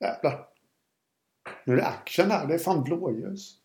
Jävlar. Nu är det action här. Det är fan blåljus.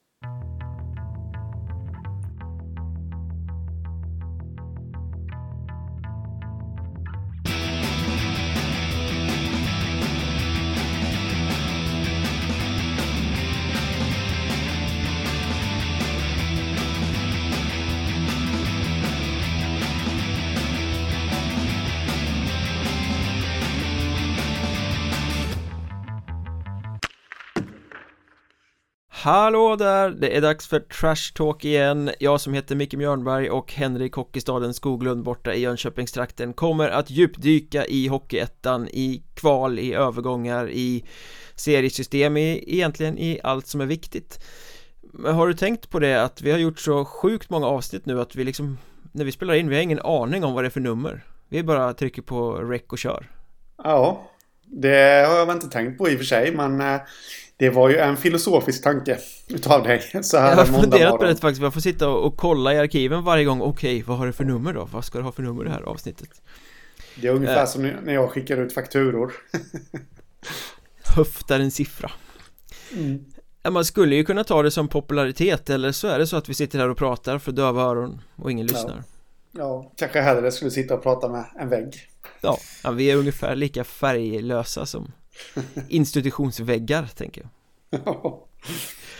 Hallå där! Det är dags för Trash Talk igen. Jag som heter Micke Mjörnberg och Henrik Hockeystaden Skoglund borta i Jönköpingstrakten kommer att djupdyka i Hockeyettan, i kval, i övergångar, i seriesystem, i egentligen i allt som är viktigt. Men har du tänkt på det att vi har gjort så sjukt många avsnitt nu att vi liksom När vi spelar in, vi har ingen aning om vad det är för nummer. Vi bara trycker på rec och kör. Ja, det har jag väl inte tänkt på i och för sig men eh, det var ju en filosofisk tanke utav dig så här Jag har funderat på det faktiskt, jag får sitta och, och kolla i arkiven varje gång Okej, vad har det för nummer då? Vad ska det ha för nummer det här avsnittet? Det är ungefär Eh. som när jag skickar ut fakturor. Höftar en siffra Ja, Man skulle ju kunna ta det som popularitet eller så är det så att vi sitter här och pratar för döva öron och ingen Ja. lyssnar Ja, kanske hellre skulle sitta och prata med en vägg. ja. ja, vi är ungefär lika färglösa som institutionsväggar tänker jag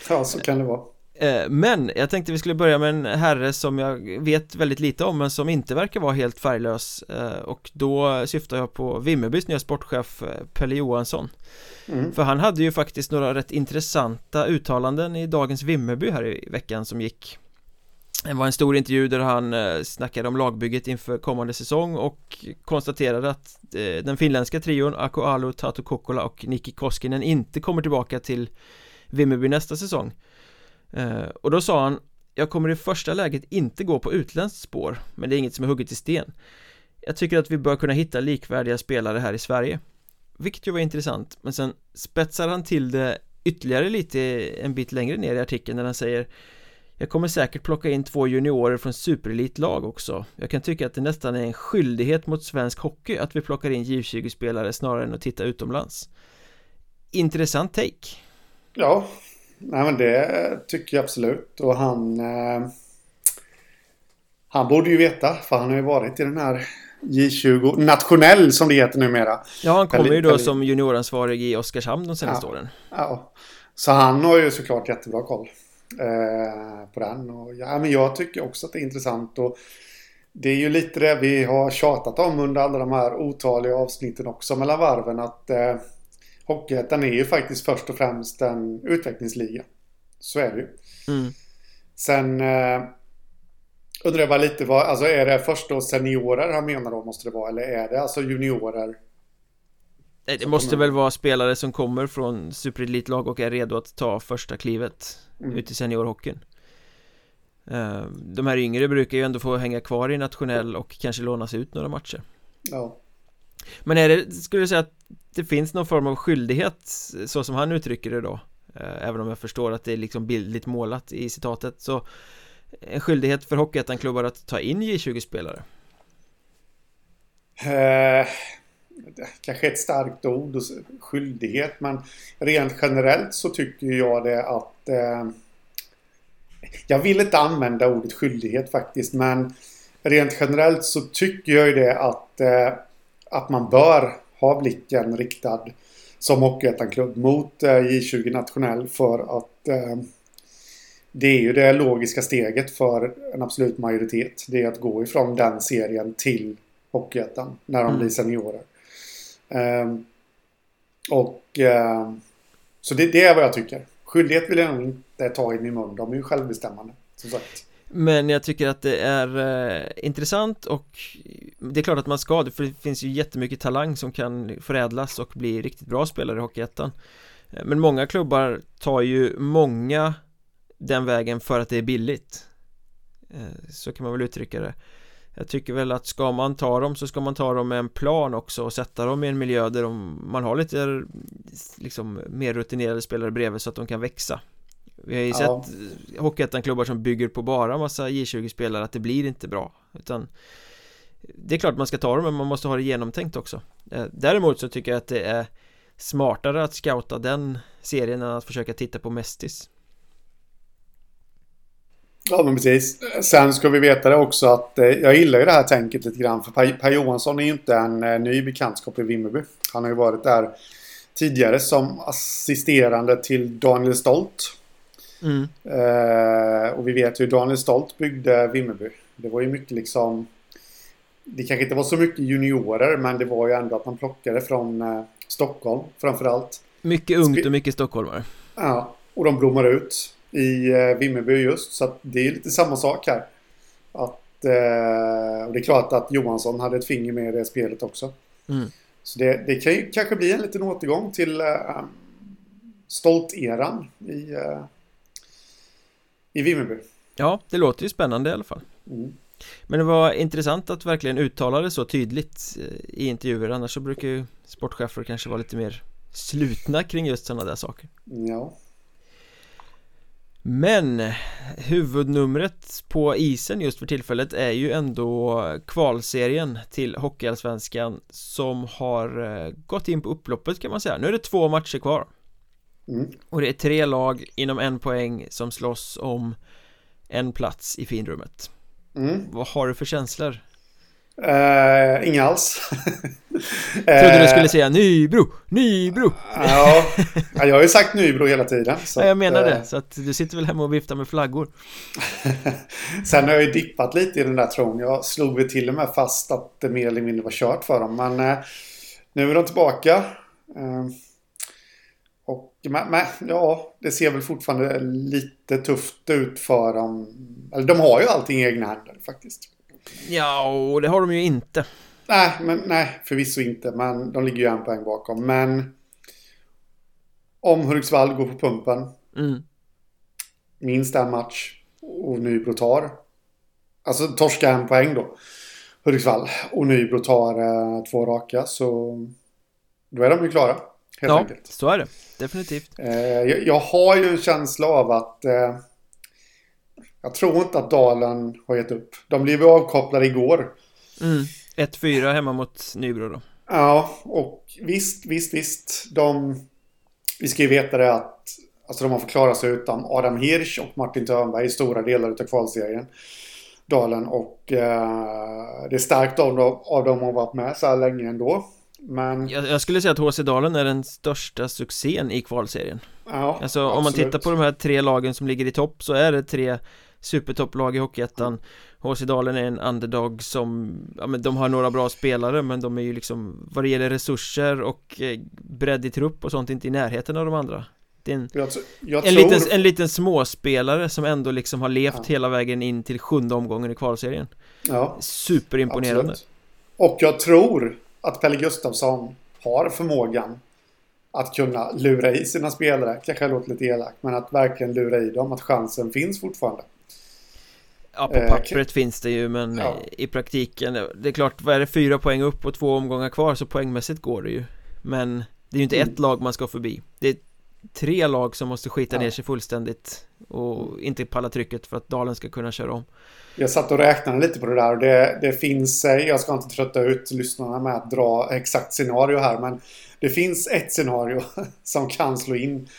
ja, så kan det vara. Eh, Men jag tänkte vi skulle börja med en herre som jag vet väldigt lite om men som inte verkar vara helt färglös Eh, och då syftar jag på Vimmerbys nya sportchef eh, Pelle Johansson Mm. För han hade ju faktiskt några rätt intressanta uttalanden i dagens Vimmerby här i veckan som gick det var en stor intervju där han eh, snackade om lagbygget inför kommande säsong och konstaterade att eh, den finländska trion Aku Alu, Tatu Kokkola och Niki Koskinen inte kommer tillbaka till Vimmerby nästa säsong. Eh, och då sa han Jag kommer i första läget inte gå på utländskt spår Men det är inget som är hugget i sten. Jag tycker att vi bör kunna hitta likvärdiga spelare här i Sverige. Vilket ju var intressant Men sen spetsar han till det ytterligare lite en bit längre ner i artikeln när han säger jag kommer säkert plocka in två juniorer från superelitlag också Jag kan tycka att det nästan är en skyldighet mot svensk hockey att vi plockar in J20-spelare snarare än att titta utomlands Intressant take Ja, nej men det tycker jag absolut. Och han... Eh, han borde ju veta, för han har ju varit i den här J20 nationell som det heter numera. Ja, han kommer ju då som junioransvarig i Oskarshamn de senaste Ja. åren Ja. Så han har ju såklart jättebra koll på den. Och, ja, men jag tycker också att det är intressant. Och det är ju lite det vi har tjatat om under alla de här otaliga avsnitten också mellan varven. Att eh, Hockeyettan är ju faktiskt först och främst en utvecklingsliga. Så är det ju. mm. Sen eh, undrar jag bara lite vad, alltså är det först då seniorer han menar då måste det vara? Eller är det alltså juniorer? Det måste väl vara spelare som kommer från superelitlag och är redo att ta första klivet Mm. ut i seniorhockeyn Eh, De här yngre brukar ju ändå få hänga kvar i nationell och kanske lånas ut några matcher Ja. Men är det, skulle du säga att det finns någon form av skyldighet så som han uttrycker det då Eh, Även om jag förstår att det är liksom bildligt målat i citatet så En skyldighet för Hockeyettan-klubbar att ta in J20-spelare Eh, kanske ett starkt ord och skyldighet men rent generellt så tycker jag det att eh, jag vill inte använda ordet skyldighet faktiskt men rent generellt så tycker jag ju det att eh, att man bör ha blicken riktad som Hockeyettan-klubb mot eh, J20 nationell för att eh, det är ju det logiska steget för en absolut majoritet. Det är att gå ifrån den serien till Hockeyettan när de Mm. blir seniorer. Ehm, och ehm, så det, det är vad jag tycker. Skyldighet vill jag nog inte ta i min mun. De är ju självbestämmande. Som sagt. Men jag tycker att det är eh, intressant och det är klart att man ska det för det finns ju jättemycket talang som kan förädlas och bli riktigt bra spelare i Hockeyettan eh, Men många klubbar tar ju många den vägen för att det är billigt Eh, Så kan man väl uttrycka det jag tycker väl att ska man ta dem så ska man ta dem med en plan också och sätta dem i en miljö där de, man har lite liksom mer rutinerade spelare bredvid så att de kan växa. Vi har ju Ja. sett Hockeyettan-klubbar som bygger på bara massa J20-spelare att det blir inte bra utan Det är klart man ska ta dem men man måste ha det genomtänkt också. Eh, Däremot så tycker jag att det är smartare att scouta den serien än att försöka titta på Mestis Ja men precis. Sen ska vi veta det också att eh, jag gillar ju det här tänket lite grann. För Per, per Johansson är ju inte en eh, ny bekantskap i Vimmerby. Han har ju varit där tidigare som assisterande till Daniel Stolt. mm. Eh, och vi vet ju hur Daniel Stolt byggde Vimmerby. Det var ju mycket liksom... Det kanske inte var så mycket juniorer men det var ju ändå att man plockade från eh, Stockholm framförallt. Mycket ungt och mycket stockholmare Ja, och de blommar ut i eh, Vimmerby just. Så det är lite samma sak här. Att, eh, och det är klart att Johansson hade ett finger med i det spelet också. mm. Så det, det kan ju kanske bli en liten återgång till eh, Stolt-eran i, eh, i Vimmerby. Ja, det låter ju spännande i alla fall Mm. Men det var intressant att verkligen uttala det så tydligt i intervjuer Annars så brukar ju sportchefer kanske vara lite mer slutna kring just sådana där saker Ja. Men huvudnumret på isen just för tillfället är ju ändå kvalserien till Hockeyallsvenskan som har eh, gått in på upploppet kan man säga Nu är det två matcher kvar Mm. och det är tre lag inom en poäng som slåss om en plats i finrummet Mm. Vad har du för känslor? Eh, inga alls. Trodde du skulle säga Nybro, Nybro! ja, ja, jag har ju sagt Nybro hela tiden. Ja, jag menar eh, det, så att du sitter väl hemma och viftar med flaggor Sen har jag ju dippat lite i den där tron. Jag slog väl till och med fast att det mer eller mindre var kört för dem. Men eh, nu är de tillbaka. Eh, och men, men, ja, det ser väl fortfarande lite tufft ut för dem. Eller de har ju allting i egna händer faktiskt. Ja, och det har de ju inte Nej, men nej, förvisso inte. Men de ligger ju en poäng bakom. Men om Hudiksvall går på pumpen mm. minst en match och Nybro tar. Alltså torska en poäng då. Hudiksvall. Och Nybro tar eh, två raka så då är de ju klara. Helt Ja, enkelt. så är det, definitivt Eh, jag, jag har ju en känsla av att eh, jag tror inte att Dalen har gett upp. De blev ju avkopplade igår. mm. 1-4 hemma mot Nybro då Ja, och visst, visst, visst. De, vi ska ju veta det att alltså de har fått klara sig utan Adam Hirsch och Martin Törnberg i stora delar av kvalserien. Dalen och eh, det är starkt av, dem- av dem att ha varit med så här länge ändå. Men jag, jag skulle säga att HC Dalen är den största succén i kvalserien ja, Alltså om man tittar på de här tre lagen som ligger i topp så är det tre supertopplag i Hockeyettan HC Dalen är en underdog som, ja men de har några bra spelare men de är ju liksom vad det gäller resurser och eh, bredd i trupp och sånt inte i närheten av de andra Det är en, Jag, jag en, tror... liten, en liten småspelare som ändå liksom har levt Ja. hela vägen in till sjunde omgången i kvalserien ja, Superimponerande absolut. Och jag tror att Pelle Gustafsson har förmågan att kunna lura i sina spelare. Kanske låter lite elak, men att verkligen lura i dem att chansen finns fortfarande. Ja på Eh, pappret finns det ju men Ja. i praktiken Det är klart, vad är det, fyra poäng upp och två omgångar kvar så poängmässigt går det ju Men det är ju inte Mm. ett lag man ska förbi Det är tre lag som måste skita Ja. ner sig fullständigt Och inte palla trycket för att Dalen ska kunna köra om Jag satt och räknade lite på det där och det, det finns, eh, jag ska inte trötta ut lyssnarna med att dra exakt scenario här men det finns ett scenario som kan slå in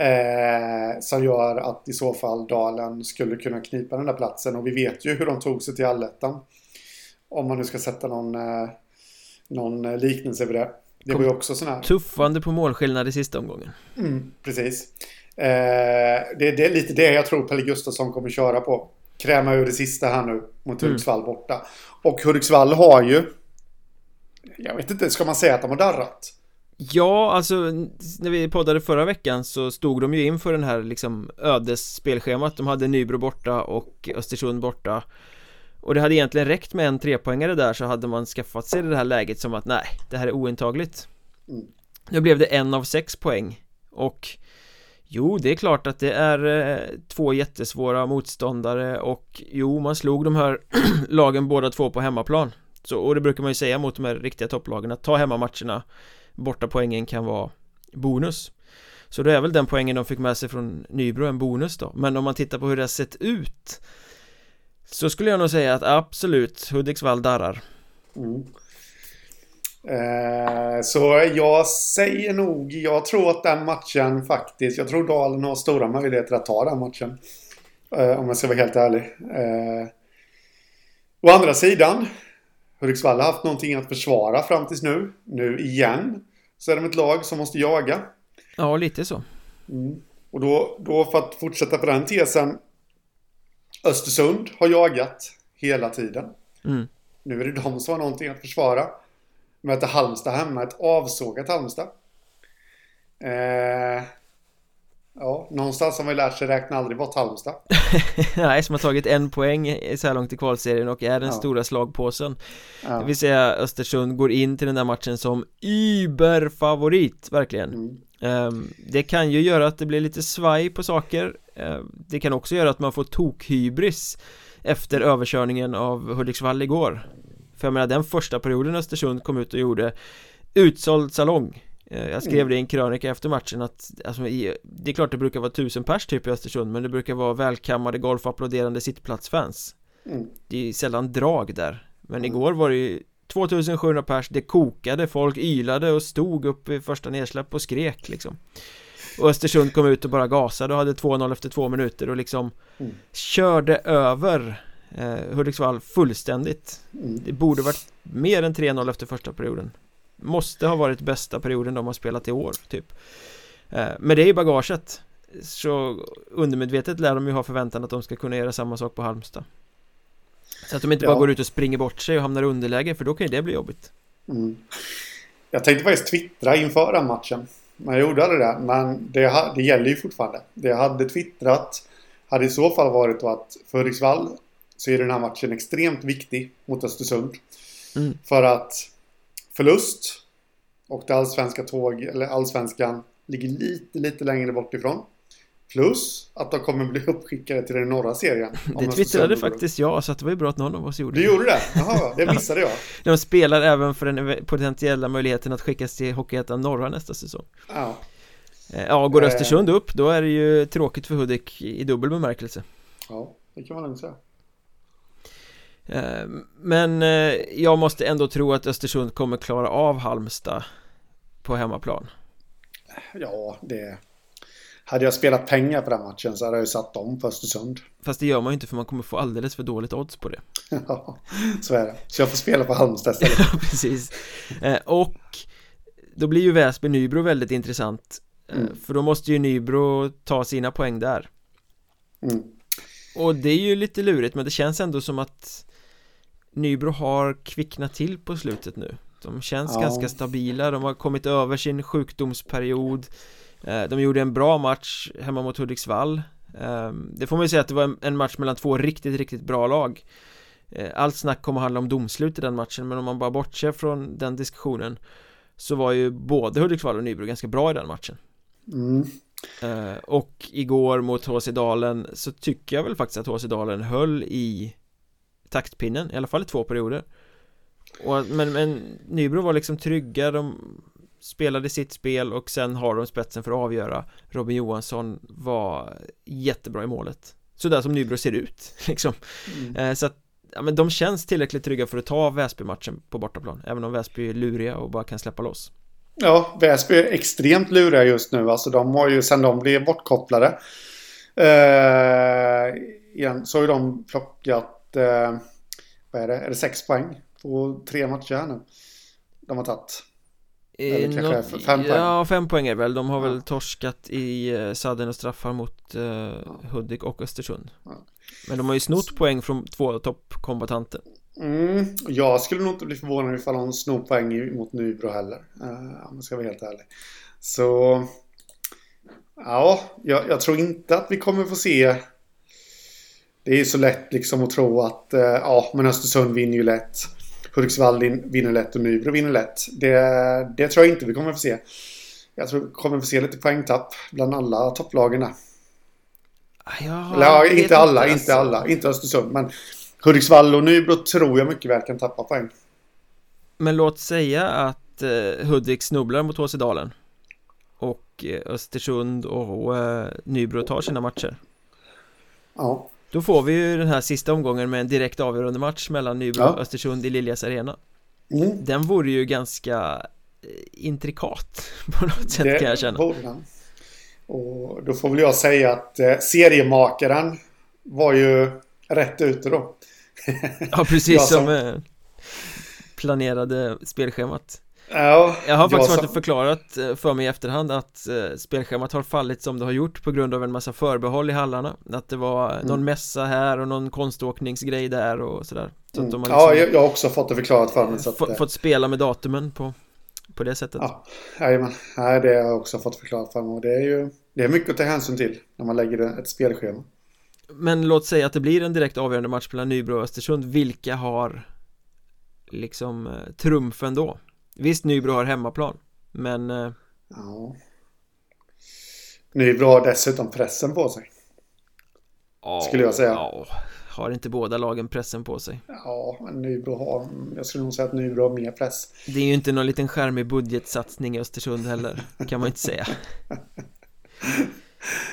eh, som gör att i så fall Dalen skulle kunna knipa den där platsen och vi vet ju hur de tog sig till allettan. Om man nu ska sätta någon, eh, någon eh, liknelse för det. Det var ju också sån här. Tuffande på målskillnad i sista omgången Mm, precis. Eh, det, det är lite det jag tror Pelle Gustafsson kommer köra på. Kräma ur det sista här nu mot Mm. Hudiksvall borta. Och Hudiksvall har ju... Jag vet inte, ska man säga att de har darrat? Ja, alltså när vi poddade förra veckan så stod de ju inför den här liksom ödesspelschemat. De hade Nybro borta och Östersund borta. Och det hade egentligen räckt med en trepoängare där så hade man skaffat sig det här läget som att nej, det här är ointagligt. Mm. Nu blev det en av sex poäng. Och Jo, det är klart att det är eh, två jättesvåra motståndare och jo, man slog de här lagen båda två på hemmaplan. Så, Och det brukar man ju säga mot de här riktiga topplagen att ta hemmamatcherna bortapoängen kan vara bonus Så det är väl den poängen de fick med sig från Nybro en bonus då Men om man tittar på hur det har sett ut Så skulle jag nog säga att absolut Hudiksvall darrar Mm. Eh, så jag säger nog, jag tror att den matchen faktiskt, jag tror Dalen har stora möjligheter att ta den matchen. Eh, om jag ska vara helt ärlig. Eh, å andra sidan, Hudiksvall har haft någonting att försvara fram tills nu. Nu igen så är de ett lag som måste jaga. Ja, lite så. Mm. Och då, då för att fortsätta på den tesen. Östersund har jagat hela tiden. Mm. Nu är det de som har någonting att försvara. Möter Halmstad hemma, ett avsågat Halmstad. Eh, ja, någonstans har man ju lärt sig räkna aldrig bort Halmstad. Nej, som har tagit en poäng så här långt i kvalserien och är den Ja. stora slagpåsen Ja. Det vill säga Östersund går in till den där matchen som überfavorit, verkligen Mm. Ehm, Det kan ju göra att det blir lite svaj på saker Ehm, Det kan också göra att man får tokhybris Efter överkörningen av Hudiksvall igår För jag menar den första perioden Östersund kom ut och gjorde Utsåld salong Jag skrev Mm. det i en krönika efter matchen att alltså, i, Det är klart det brukar vara tusen pers typ i Östersund Men det brukar vara välkammade golfapplåderande sittplatsfans Mm. Det är sällan drag där Men Mm. igår var det ju 2700 pers, det kokade, folk ylade och stod upp i första nedsläpp och skrek liksom Och Östersund kom ut och bara gasade och hade 2-0 efter två minuter och liksom Mm. Körde över eh, Hudiksvall fullständigt Mm. Det borde varit mer än 3-0 efter första perioden Måste ha varit bästa perioden de har spelat i år, typ eh, Men det är i bagaget Så undermedvetet lär de ju ha förväntan att de ska kunna göra samma sak på Halmstad Så att de inte Ja. bara går ut och springer bort sig och hamnar i underläge för då kan ju det bli jobbigt Mm. Jag tänkte faktiskt twittra inför den matchen. Men jag gjorde aldrig det. Men det, det gäller ju fortfarande. Det jag hade twittrat hade i så fall varit då att för Hudiksvall så är den här matchen extremt viktig mot Östersund. Mm. För att förlust och det allsvenska tåg, eller allsvenskan ligger lite, lite längre bort ifrån. Plus att de kommer bli uppskickade till den norra serien. Det twittrade faktiskt jag så att det var ju bra att någon av oss gjorde Du det gjorde det? Jaha, det missade jag. De spelar även för den potentiella möjligheten att skickas till Hockeyettan norra nästa säsong Ja. Eh, Ja, går Eh. Östersund upp då är det ju tråkigt för Hudik i dubbel bemärkelse ja, det kan man lugnt säga. Eh, Men eh, jag måste ändå tro att Östersund kommer klara av Halmstad på hemmaplan Ja, det... Hade jag spelat pengar på den matchen så hade jag ju satt dem på Östersund. Fast det gör man ju inte för man kommer få alldeles för dåligt odds på det Ja, så är det. Så jag får spela på Halmstad istället. Ja, precis eh, Och då blir ju Väsby-Nybro väldigt intressant Mm. För då måste ju Nybro ta sina poäng där Mm. Och det är ju lite lurigt men det känns ändå som att Nybro har kvicknat till på slutet nu. De känns Ja. ganska stabila, de har kommit över sin sjukdomsperiod. Eh, De gjorde en bra match hemma mot Hudiksvall. Eh, Det får man ju säga att det var en- match mellan två riktigt, riktigt bra lag. Eh, Allt snack kommer handla om domslut i den matchen men om man bara bortser från den diskussionen Så var ju både Hudiksvall och Nybro ganska bra i den matchen. Mm. Eh, Och igår mot HC Dalen så tycker jag väl faktiskt att HC Dalen höll i taktpinnen, i alla fall i två perioder och, men, men Nybro var liksom trygga, de spelade sitt spel och sen har de spetsen för att avgöra Robin Johansson var jättebra i målet Sådär som Nybro ser ut liksom Mm. eh, Så att, ja men de känns tillräckligt trygga för att ta Väsby-matchen på bortaplan Även om Väsby är luriga och bara kan släppa loss Ja, Väsby är extremt luriga just nu. Alltså de har ju, sen de blev bortkopplade. Eh, igen, så har ju de plockat, eh, vad är det, är det sex poäng på tre matcher här nu? De har tagit. Eller Eh, kanske fem poäng. Ja, fem poäng är väl. De har Ja. väl torskat i eh, sadden och straffar mot eh, Hudik och Östersund. Ja. Men de har ju snott poäng från två toppkombatanter. Mm, jag skulle nog inte bli förvånad ifall de snor poäng mot Nybro heller. Uh, om jag ska vara helt ärlig. Så... Ja, jag, jag tror inte att vi kommer få se... Det är så lätt liksom att tro att eh, ja, men Östersund vinner ju lätt. Hudiksvall vin- vinner lätt och Nybro vinner lätt. Det, det tror jag inte vi kommer få se. Jag tror vi kommer få se lite poängtapp bland alla topplagen där. Ah, Ja, Eller ja, inte alla, alltså. inte alla, inte Östersund. Men Hudiksvall och Nybro tror jag mycket väl kan tappa poäng. Men låt säga att eh, Hudik snubblar mot HC Dalen. Och eh, Östersund och eh, Nybro tar sina matcher. Ja, Då får vi ju den här sista omgången med en direkt avgörande match mellan Nybro Ja. och Östersund i Liljas arena. mm. Den vore ju ganska eh, intrikat på något sätt det kan jag känna. Vore den. Och då får väl jag säga att eh, seriemakaren var ju rätt ute då. ja, precis som, som eh, planerade spelschemat. Ja, jag har faktiskt varit och förklarat eh, för mig i efterhand att eh, spelschemat har fallit som det har gjort på grund av en massa förbehåll i hallarna. Att det var mm. någon mässa här och någon konståkningsgrej där och sådär. Så mm. liksom Ja, jag, har också fått det förklarat för mig så att, Fått spela med datumen på, på det sättet. Ja, jajamän, Nej, det har jag också fått förklarat för mig. Och det är ju Det är mycket att ta hänsyn till när man lägger ett spelschema. Men låt säga att det blir en direkt avgörande match mellan Nybro och Östersund. Vilka har liksom eh, trumfen då? Visst, Nybro har hemmaplan Men eh... Ja. Nybro har dessutom pressen på sig. Ja, Skulle jag säga. ja. Har inte båda lagen pressen på sig? Ja, men Nybro har Jag skulle nog säga att Nybro har mer press. Det är ju inte någon liten skärmig budgetsatsning i Östersund heller Kan man inte säga.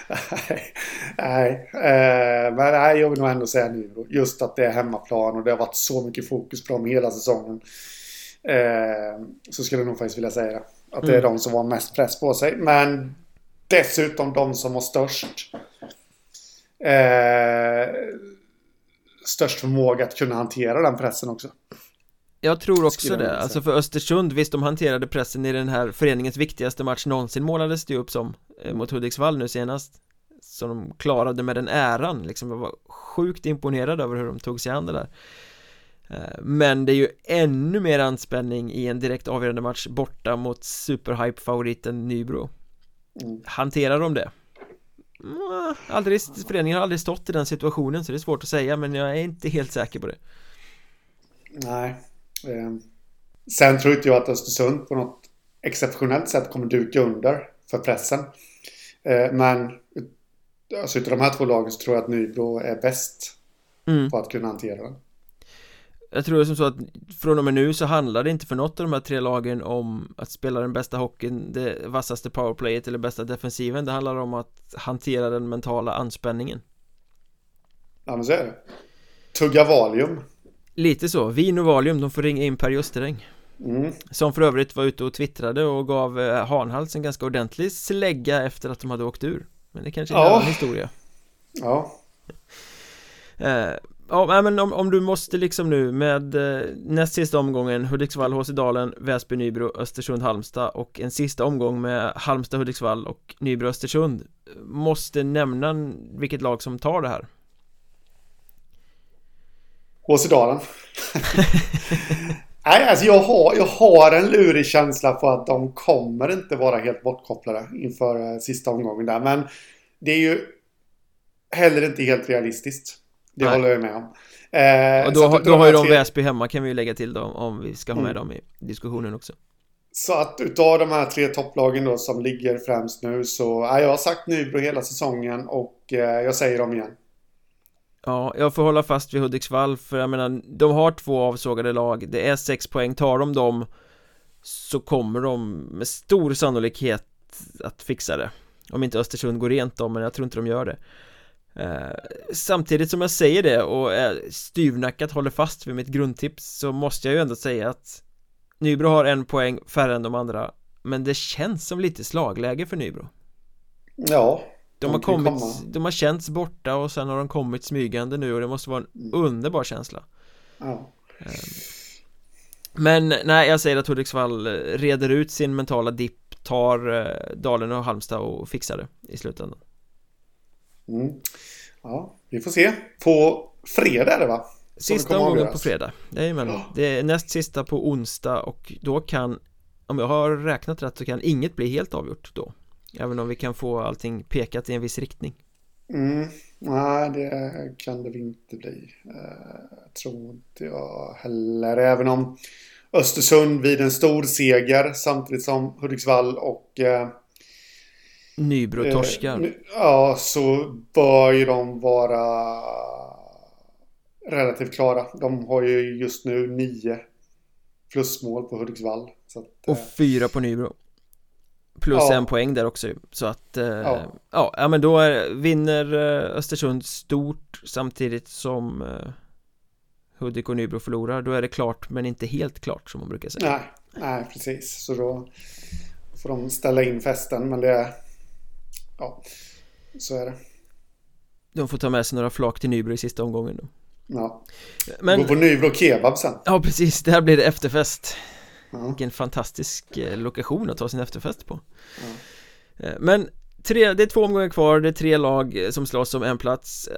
Nej, nej, eh, men nej, jag vill nog ändå säga Nybro. Just att det är hemmaplan och det har varit så mycket fokus på dem hela säsongen Eh, så skulle jag nog faktiskt vilja säga det. Att det är mm. de som har mest press på sig. Men dessutom de som har störst eh, störst förmåga att kunna hantera den pressen också. Jag tror också det, alltså för Östersund, visst de hanterade pressen i den här föreningens viktigaste match någonsin målades det upp som eh, mot Hudiksvall nu senast Så de klarade med den äran liksom, jag var sjukt imponerad över hur de tog sig an det där men det är ju ännu mer anspänning i en direkt avgörande match borta mot superhype-favoriten Nybro mm. Hanterar de det? Aldrig, föreningen har aldrig stått i den situationen så det är svårt att säga men jag är inte helt säker på det Nej eh, Sen tror inte jag att Östersund på något exceptionellt sätt kommer duka under för pressen eh, Men Alltså utav de här två lagen så tror jag att Nybro är bäst mm. på att kunna hantera den jag tror som så att från och med nu så handlar det inte för något av de här tre lagen om att spela den bästa hockeyn, det vassaste powerplayet eller bästa defensiven. Det handlar om att hantera den mentala anspänningen. Ja men så är det. Tugga Valium. Lite så, vin och Valium, de får ringa in Per Justeräng mm. Som för övrigt var ute och twittrade och gav eh, Hanhals en ganska ordentlig slägga efter att de hade åkt ur. Men det kanske är en ja. annan historia. Ja. Eh, Ja, men om, om du måste liksom nu med eh, näst sista omgången Hudiksvall, HC Dalen, Väsby, Nybro, Östersund, Halmstad och en sista omgång med Halmstad, Hudiksvall och Nybro, Östersund Måste nämna vilket lag som tar det här HC Dalen Nej, alltså jag har, jag har en lurig känsla på att de kommer inte vara helt bortkopplade inför eh, sista omgången där. Men det är ju heller inte helt realistiskt. Det Nej. håller jag med om. Eh, och då, då har ju de. Väsby hemma kan vi ju lägga till då om vi ska ha med mm. dem i diskussionen också. Så att utav de här tre topplagen då som ligger främst nu så, ja, jag har sagt Nybro hela säsongen och eh, jag säger dem igen. Ja, jag får hålla fast vid Hudiksvall för jag menar, de har två avsågade lag, det är sex poäng, tar de dem så kommer de med stor sannolikhet att fixa det. Om inte Östersund går rent då, men jag tror inte de gör det. Eh, samtidigt som jag säger det och är styvnackat håller fast vid mitt grundtips så måste jag ju ändå säga att Nybro har en poäng färre än de andra men det känns som lite slagläge för Nybro Ja De har kommit, komma. de har känts borta och sen har de kommit smygande nu och det måste vara en mm. underbar känsla Ja ehm, Men nej, jag säger att Hudiksvall reder ut sin mentala dipp tar eh, Dalen och Halmstad och fixar det i slutändan Mm. Ja, vi får se. På fredag är det va? Sista omgången på fredag. Jajamän. Ja. Det är näst sista på onsdag och då kan om jag har räknat rätt så kan inget bli helt avgjort då. Även om vi kan få allting pekat i en viss riktning. Mm, nej, det kan det inte bli. Uh, tror inte jag heller. Även om Östersund vid en stor seger samtidigt som Hudiksvall och uh, Nybro torskar eh, Ja, så bör ju de vara relativt klara. De har ju just nu nio plusmål på Hudiksvall. Att, och eh, fyra på Nybro. Plus ja. en poäng där också Så att, eh, ja. ja, ja men då är, vinner Östersund stort samtidigt som Hudik och Nybro förlorar Då är det klart men inte helt klart som man brukar säga Nej, nej precis Så då får de ställa in festen men det är Ja Så är det. De får ta med sig några flak till Nybro i sista omgången då. Ja. Men... Gå på Nybro Kebab sen. Ja precis, där blir det efterfest. Ja. Vilken fantastisk eh, lokation att ta sin efterfest på. Eh, men tre, det är två omgångar kvar, det är tre lag eh, som slåss om en plats.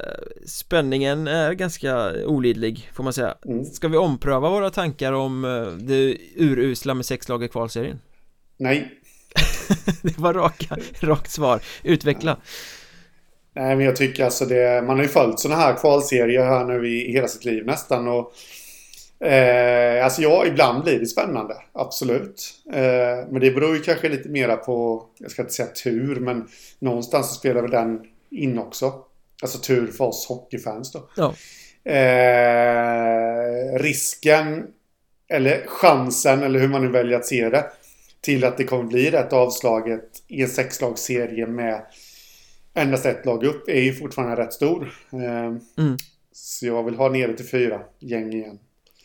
Spänningen är ganska olidlig får man säga. Mm. Ska vi ompröva våra tankar om det urusla med sex lag i kvalserien? Nej Det var raka, rakt svar, utveckla Nej men jag tycker alltså det, man har ju följt sådana här kvalserier här nu i, i hela sitt liv nästan och Eh, alltså ja, ibland blir det spännande. Absolut. Eh, men det beror ju kanske lite mera på, jag ska inte säga tur, men någonstans så spelar väl den in också. Alltså tur för oss hockeyfans då. Ja. Eh, risken, eller chansen, eller hur man nu väljer att se det, till att det kommer bli rätt avslaget i en sexlagsserie med endast ett lag upp är ju fortfarande rätt stor. Eh, mm. Så jag vill ha ner det till fyra gäng igen.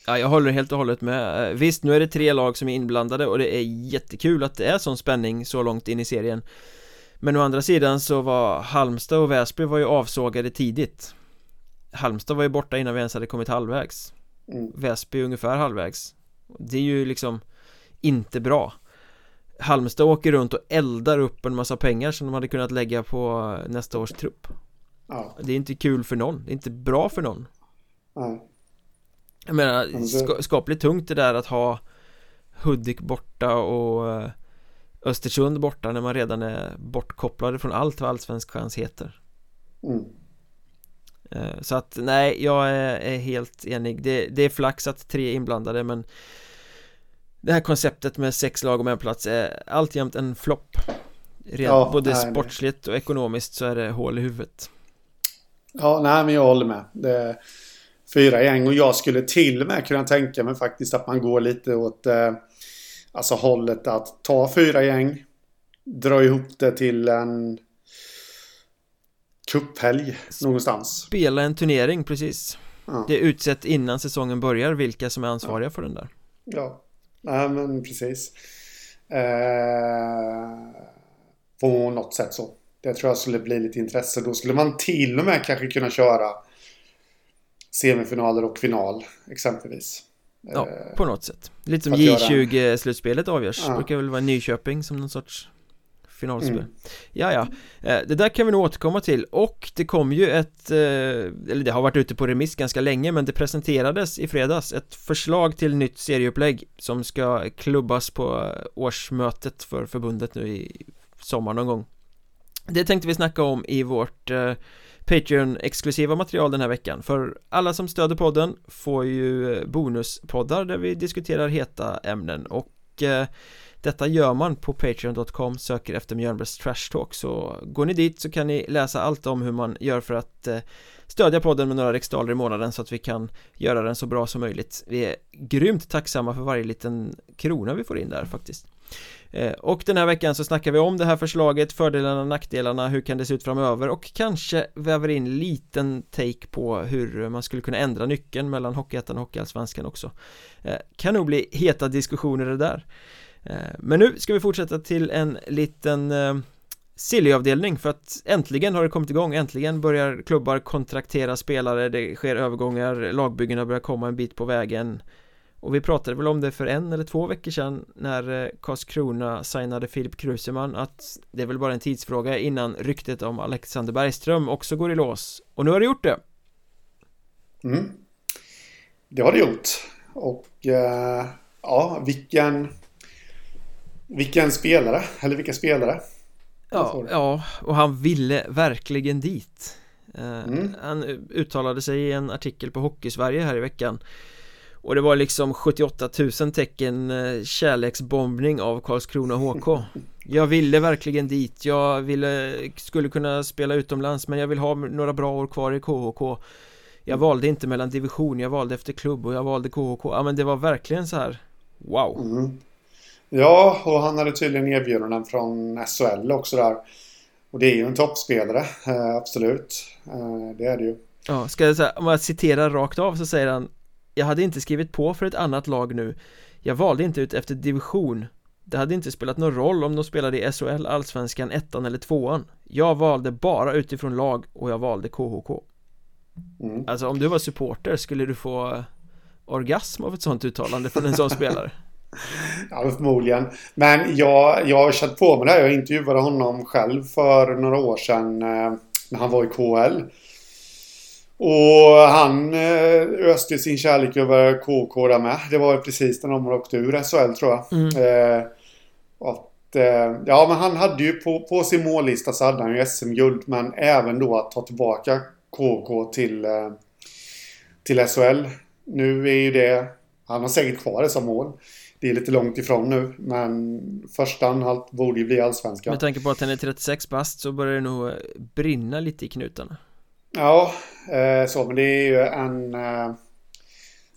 Ja, jag håller helt och hållet med. Eh, visst, nu är det tre lag som är inblandade och det är jättekul att det är sån spänning så långt in i serien. Men å andra sidan så var Halmstad och Väsby var ju avsågade tidigt. Halmstad var ju borta innan vi ens hade kommit halvvägs. Mm. Väsby ungefär halvvägs. Det är ju liksom inte bra. Halmstad åker runt och eldar upp en massa pengar som de hade kunnat lägga på nästa års trupp. Ja. Det är inte kul för någon, det är inte bra för någon. Ja. Jag menar, ska, skapligt tungt det där att ha Hudik borta och eh, Östersund borta när man redan är bortkopplade från allt vad allsvensk chans heter mm. Eh, så att nej, jag är, är helt enig det, det, är flax att tre är inblandade men Det här konceptet med sex lag om en plats är alltjämt en flopp ja, Både nej, sportsligt och ekonomiskt så är det hål i huvudet Ja, nej men jag håller med det fyra gäng. Och jag skulle till och med kunna tänka mig faktiskt att man går lite åt eh, alltså hållet att ta fyra gäng. Dra ihop det till en kupphelg någonstans. Spela en turnering precis. Ja. Det är utsett innan säsongen börjar vilka som är ansvariga ja. för den där. Ja, nej men precis. Eh, på något sätt så. Det tror jag skulle bli lite intresse. Då skulle man till och med kanske kunna köra semifinaler och final exempelvis. Ja, på något sätt. Lite som J20-slutspelet avgörs. Ja. brukar väl vara Nyköping som någon sorts finalspel. Mm. Ja, ja. Eh, det där kan vi nog återkomma till och det kom ju ett, eh, eller det har varit ute på remiss ganska länge men det presenterades i fredags ett förslag till nytt serieupplägg som ska klubbas på årsmötet för förbundet nu i sommar någon gång. Det tänkte vi snacka om i vårt Patreon-exklusiva material den här veckan För alla som stöder podden får ju bonuspoddar där vi diskuterar heta ämnen och eh, detta gör man på Patreon.com, söker efter Mjölnbergs Trash Talk. Så går ni dit så kan ni läsa allt om hur man gör för att eh, stödja podden med några riksdaler i månaden så att vi kan göra den så bra som möjligt. Vi är grymt tacksamma för varje liten krona vi får in där faktiskt. Eh, och den här veckan så snackar vi om det här förslaget, fördelarna, nackdelarna, hur kan det se ut framöver och kanske väver in liten take på hur man skulle kunna ändra nyckeln mellan Hockeyettan och Hockeyallsvenskan också. Eh, kan nog bli heta diskussioner det där. Eh, men nu ska vi fortsätta till en liten eh, Silly-avdelning för att äntligen har det kommit igång, äntligen börjar klubbar kontraktera spelare, det sker övergångar, lagbyggena börjar komma en bit på vägen och vi pratade väl om det för en eller två veckor sedan när eh, Karlskrona signade Filip Kruseman att det är väl bara en tidsfråga innan ryktet om Alexander Bergström också går i lås. Och nu har det gjort det. Mm. Det har det gjort. Och uh, ja, vilken vilken spelare, eller vilka spelare. Ja, ja, och han ville verkligen dit. Uh, mm. Han uttalade sig i en artikel på Hockeysverige här i veckan och det var liksom 78 000 tecken eh, kärleksbombning av Karlskrona HK Jag ville verkligen dit, jag ville, skulle kunna spela utomlands men jag vill ha några bra år kvar i KHK Jag valde inte mellan division, jag valde efter klubb och jag valde KHK Ja men det var verkligen så här Wow mm. Ja, och han hade tydligen erbjudanden från SHL också där. Och det är ju en toppspelare, eh, absolut. Eh, Det är det ju. Ja, ska jag säga, om jag citerar rakt av så säger han Jag hade inte skrivit på för ett annat lag nu. Jag valde inte ut efter division. Det hade inte spelat någon roll om de spelade i SHL, Allsvenskan, ettan eller tvåan. Jag valde bara utifrån lag och jag valde KHK mm. Alltså om du var supporter skulle du få orgasm av ett sånt uttalande från en sån spelare Ja, förmodligen. Men jag, jag har känt på mig det här. Jag intervjuade honom själv för några år sedan eh, när han var i KL. Och han eh, öste sin kärlek över KK där med. Det var precis när de åkte ur SHL tror jag. Mm. Eh, att, eh, ja, men han hade ju på, på sin mållista så hade han ju SM-guld. Men även då att ta tillbaka KK till, eh, till SHL. Nu är ju det... Han har säkert kvar det som mål. Det är lite långt ifrån nu, men första anhalt borde ju bli allsvenskan. Med tanke på att han är 36 bast så börjar det nog brinna lite i knutarna. Ja, eh, så, men det är ju en... Eh,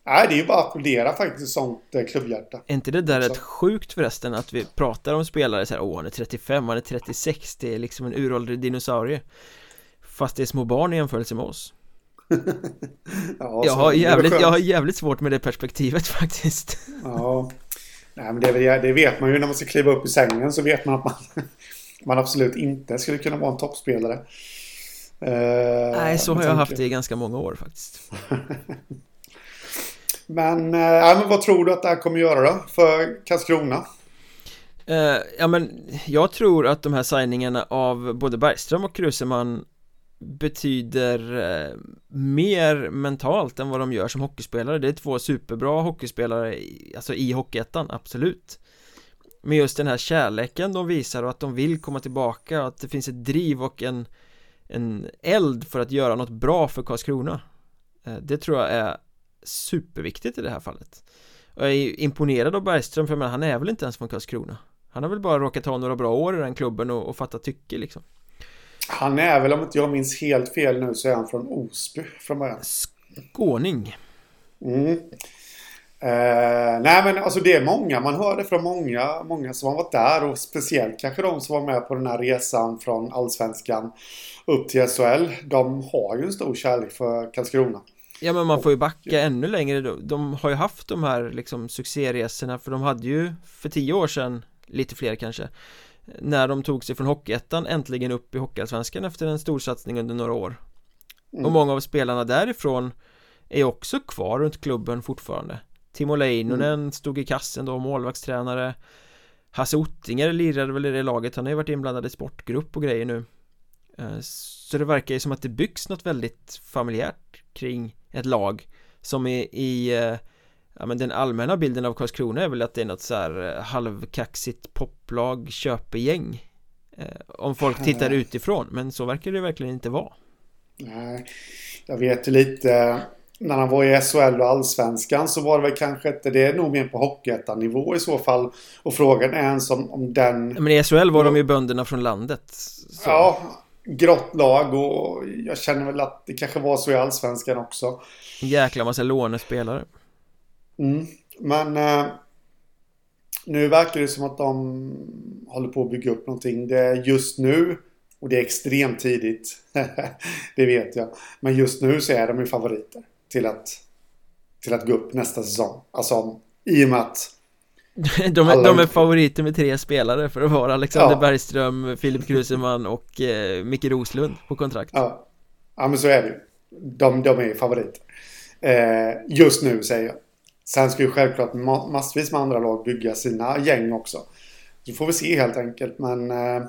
nej, det är ju bara att applådera faktiskt sånt eh, klubbhjärta. Är inte det där rätt sjukt förresten att vi pratar om spelare så här, åh han är 35, han är 36, det är liksom en uråldrig dinosaurie. Fast det är små barn i jämförelse med oss. ja, jag, har jävligt, jag har jävligt svårt med det perspektivet faktiskt. ja, Nej, men det, det, vet man ju när man ska kliva upp i sängen så vet man att man, man absolut inte skulle kunna vara en toppspelare. Uh, Nej, så har jag haft det i ganska många år faktiskt. men, uh, ja, men vad tror du att det här kommer göra då för Karlskrona? Uh, ja men jag tror att de här signingarna av både Bergström och Kruseman betyder eh, mer mentalt än vad de gör som hockeyspelare. Det är två superbra hockeyspelare i, alltså i Hockeyettan, absolut. Men just den här kärleken de visar och att de vill komma tillbaka och att det finns ett driv och en en eld för att göra något bra för Karlskrona eh, Det tror jag är superviktigt i det här fallet. Och jag är imponerad av Bergström för men han är väl inte ens från Karlskrona. Han har väl bara råkat ha några bra år i den klubben och, och fatta tycke liksom han är väl, om inte jag minns helt fel nu, så är han från Osby från början. Skåning. Mm. Eh, nej men alltså det är många, man hör det från många, många som har varit där och speciellt kanske de som var med på den här resan från Allsvenskan upp till SHL. De har ju en stor kärlek för Karlskrona. Ja men man får ju backa ännu längre De har ju haft de här liksom succéresorna för de hade ju för tio år sedan Lite fler kanske när de tog sig från Hockeyettan äntligen upp i Hockeyallsvenskan efter en storsatsning under några år. Mm. och många av spelarna därifrån är också kvar runt klubben fortfarande. Timo Leinonen mm. stod i kassen då, målvaktstränare. Hasse Ottinger lirade väl i det laget, han har ju varit inblandad i sportgrupp och grejer nu. Eh, Så det verkar ju som att det byggs något väldigt familjärt kring ett lag som är i eh, Ja men den allmänna bilden av Karlskrona är väl att det är något så här eh, halvkaxigt poplag köpegäng. Eh, Om folk tittar utifrån men så verkar det verkligen inte vara. Nej Jag vet ju lite. När han var i SHL och Allsvenskan så var det väl kanske inte Det är nog mer på Hockeyettan-nivå i så fall. Och frågan är ens om, om den Men i SHL var de ju bönderna från landet så. Ja Grått lag och jag känner väl att det kanske var så i Allsvenskan också. Jäkla massa lånespelare Mm. Men eh, nu verkar det som att de håller på att bygga upp någonting. Det är just nu och det är extremt tidigt. det vet jag. Men just nu så är de ju favoriter till att, till att gå upp nästa säsong. Alltså i och med att de, är, de är favoriter med tre spelare för att vara Alexander ja. Bergström, Filip Kruseman och eh, Micke Roslund på kontrakt. Ja. ja, men så är det ju. De, de är favoriter. Eh, just nu säger jag. Sen ska ju självklart massvis med andra lag bygga sina gäng också. Så får vi se helt enkelt. Men eh,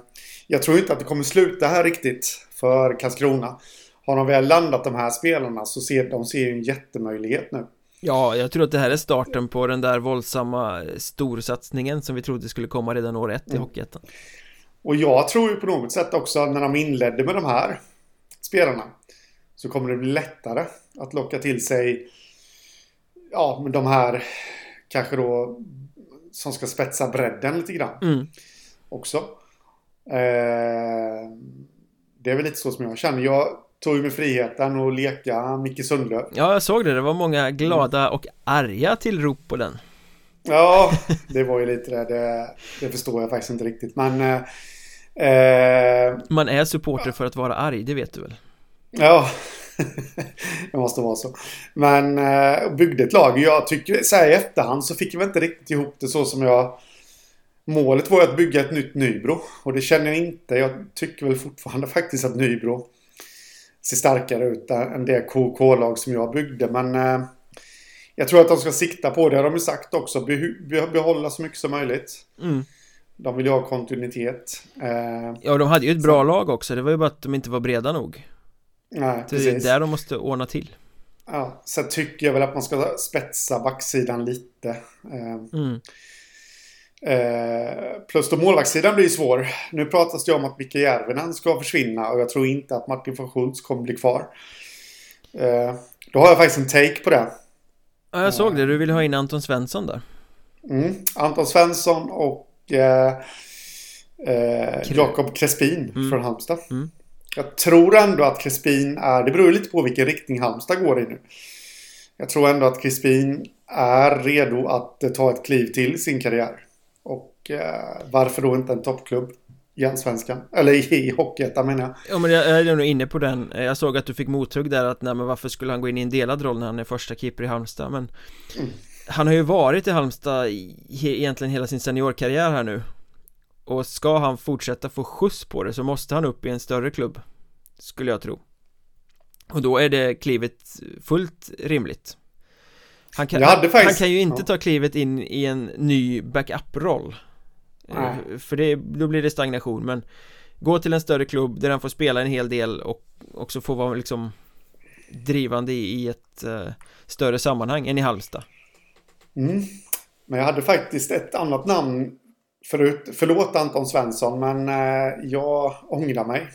jag tror inte att det kommer sluta här riktigt för Karlskrona. Har de väl landat de här spelarna så ser de ser ju en jättemöjlighet nu. Ja, jag tror att det här är starten på den där våldsamma storsatsningen som vi trodde skulle komma redan år ett i mm. Hockeyettan. Och jag tror ju på något sätt också när de inledde med de här spelarna så kommer det bli lättare att locka till sig ja, men de här kanske då som ska spetsa bredden lite grann. Mm. Också. Eh, det är väl lite så som jag känner. Jag tog mig friheten att leka Micke Sundlöv. Ja, jag såg det. Det var många glada och arga tillrop på den. Ja, det var ju lite det. Det, det förstår jag faktiskt inte riktigt. Men... Eh, Man är supporter för att vara arg, det vet du väl? Ja, det måste vara så. Men eh, byggde ett lag. Jag tycker, så här i efterhand så fick jag inte riktigt ihop det så som jag... Målet var att bygga ett nytt Nybro. Och det känner jag inte. Jag tycker väl fortfarande faktiskt att Nybro ser starkare ut än det KK-lag som jag byggde. Men eh, jag tror att de ska sikta på det. har de ju sagt också. behålla så mycket som möjligt. Mm. De vill ju ha kontinuitet. Eh, ja, de hade ju ett bra så. lag också. Det var ju bara att de inte var breda nog. Nej, det är där de måste ordna till. Ja, sen tycker jag väl att man ska spetsa backsidan lite. Eh, mm. eh, plus då målvaktssidan blir svår. Nu pratas det om att Micke Järvinen ska försvinna och jag tror inte att Martin von Schultz kommer bli kvar. Eh, då har jag faktiskt en take på det. Ja, jag såg det. Du ville ha in Anton Svensson där. Mm. Anton Svensson och eh, eh, Jakob Crespin mm. från Halmstad. Mm. Jag tror ändå att Crespin är, det beror lite på vilken riktning Halmstad går i nu. Jag tror ändå att Crespin är redo att ta ett kliv till sin karriär. Och eh, varför då inte en toppklubb i Allsvenskan? Eller i, i Hockeyettan menar jag. Ja men jag, jag är nog inne på den. Jag såg att du fick mothugg där att nej men varför skulle han gå in i en delad roll när han är första keeper i Halmstad? Men mm. Han har ju varit i Halmstad i, egentligen hela sin seniorkarriär här nu Och ska han fortsätta få skjuts på det så måste han upp i en större klubb Skulle jag tro. Och då är det klivet fullt rimligt. Han kan, faktiskt, han kan ju inte ja. ta klivet in i en ny backup-roll. Eh, För det, då blir det stagnation men Gå till en större klubb där han får spela en hel del och också få vara liksom Drivande i ett uh, större sammanhang än i Halmstad. Mm. Men jag hade faktiskt ett annat namn förut. Förlåt Anton Svensson, men eh, jag ångrar mig.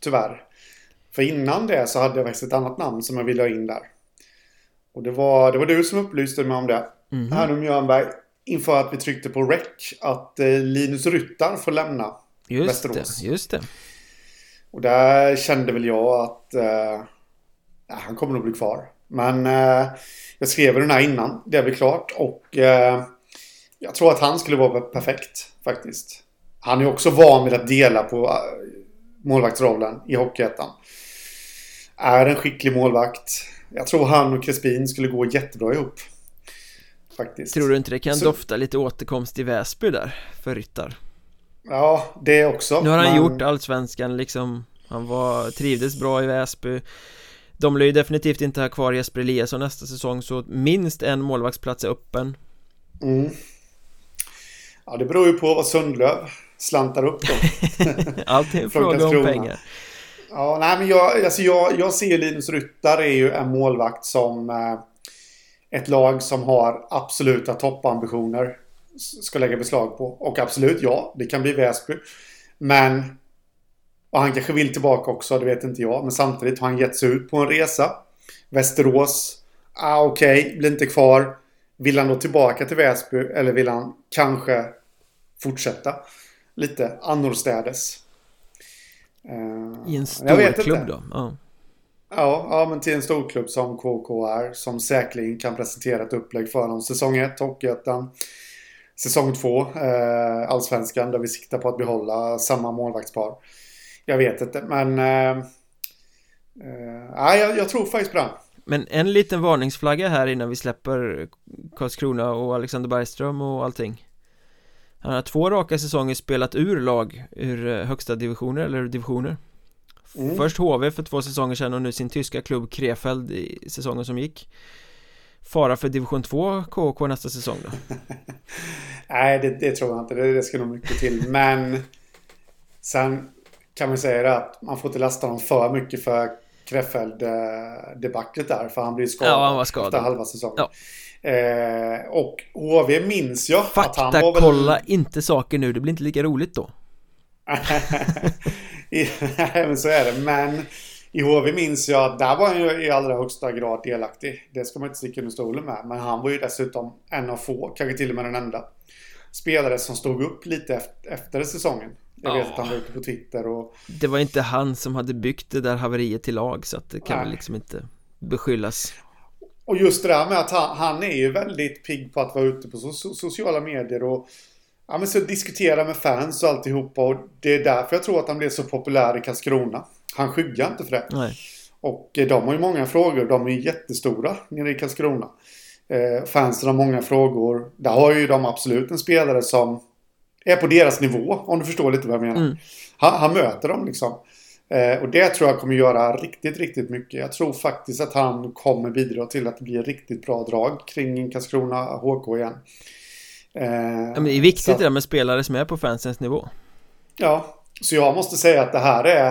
Tyvärr. För innan det så hade jag faktiskt ett annat namn som jag ville ha in där. Och det var, det var du som upplyste mig om det. Mm. Här om Mjörnberg. Inför att vi tryckte på rec. Att eh, Linus Ryttar får lämna just Västerås. Det, just det. Och där kände väl jag att eh, han kommer nog bli kvar. Men eh, jag skrev den här innan det blev klart och eh, jag tror att han skulle vara perfekt faktiskt. Han är också van vid att dela på eh, målvaktsrollen i Hockeyettan. Är en skicklig målvakt. Jag tror han och Crespin skulle gå jättebra ihop. Faktiskt. Tror du inte det kan Så... dofta lite återkomst i Väsby där för Ryttar? Ja, det också. Nu har han men... gjort allsvenskan liksom Han var, trivdes bra i Väsby de lär ju definitivt inte ha kvar Jesper Eliasson nästa säsong så minst en målvaktsplats är öppen mm. Ja det beror ju på vad Sundlöv slantar upp då Allt är en fråga om pengar Ja, nej men jag, alltså jag, jag ser Linus Ryttar är ju en målvakt som eh, ett lag som har absoluta toppambitioner ska lägga beslag på. Och absolut, ja, det kan bli Väsby. Men och han kanske vill tillbaka också, det vet inte jag. Men samtidigt har han gett sig ut på en resa. Västerås. Ah, Okej, okay, blir inte kvar. Vill han då tillbaka till Väsby eller vill han kanske fortsätta lite annorstädes? I en stor klubb då? Ja. ja. Ja, men till en stor klubb som KK är. Som säkerligen kan presentera ett upplägg för honom. Säsong 1, Hockeyettan. Säsong 2, eh, Allsvenskan, där vi siktar på att behålla samma målvaktspar. Jag vet inte, men... Äh, äh, jag, jag tror faktiskt på den. Men en liten varningsflagga här innan vi släpper Karlskrona och Alexander Bergström och allting. Han har två raka säsonger spelat ur lag ur eh, högsta divisioner eller divisioner. Mm. Först HV för två säsonger sedan och nu sin tyska klubb Krefeld i säsongen som gick. Fara för division 2 KK nästa säsong då? Nej det, det, tror jag inte, det, det ska nog mycket till. Men Sen kan man säga det att man får inte lasta honom för mycket för Krefeld-debaclet där. För han blir skadad, ja, han var skadad. efter halva säsongen. Ja. Eh, och HV minns jag Fakta, att han var väl... kolla inte saker nu. Det blir inte lika roligt då. Nej, men så är det. Men i HV minns jag att där var han ju i allra högsta grad delaktig. Det ska man inte sticka under stolen med. Men han var ju dessutom en av få, kanske till och med den enda spelare som stod upp lite efter, efter säsongen. Jag vet ja. att han var ute på Twitter och... Det var inte han som hade byggt det där haveriet till lag så att det kan väl liksom inte beskyllas Och just det där med att han, han är ju väldigt pigg på att vara ute på so sociala medier och Ja men så diskutera med fans och alltihopa och det är därför jag tror att han blev så populär i Karlskrona Han skyggar inte för det Nej. Och eh, de har ju många frågor. De är jättestora nere i Karlskrona. Eh, fansen har många frågor. Där har ju de absolut en spelare som är på deras nivå. Om du förstår lite vad jag menar. Mm. Han, han, möter dem liksom. Eh, och det tror jag kommer göra riktigt, riktigt mycket. Jag tror faktiskt att han kommer bidra till att det blir riktigt bra drag kring Karlskrona HK igen. Eh, ja, men det är viktigt det där med spelare som är på fansens nivå. Ja, så jag måste säga att det här är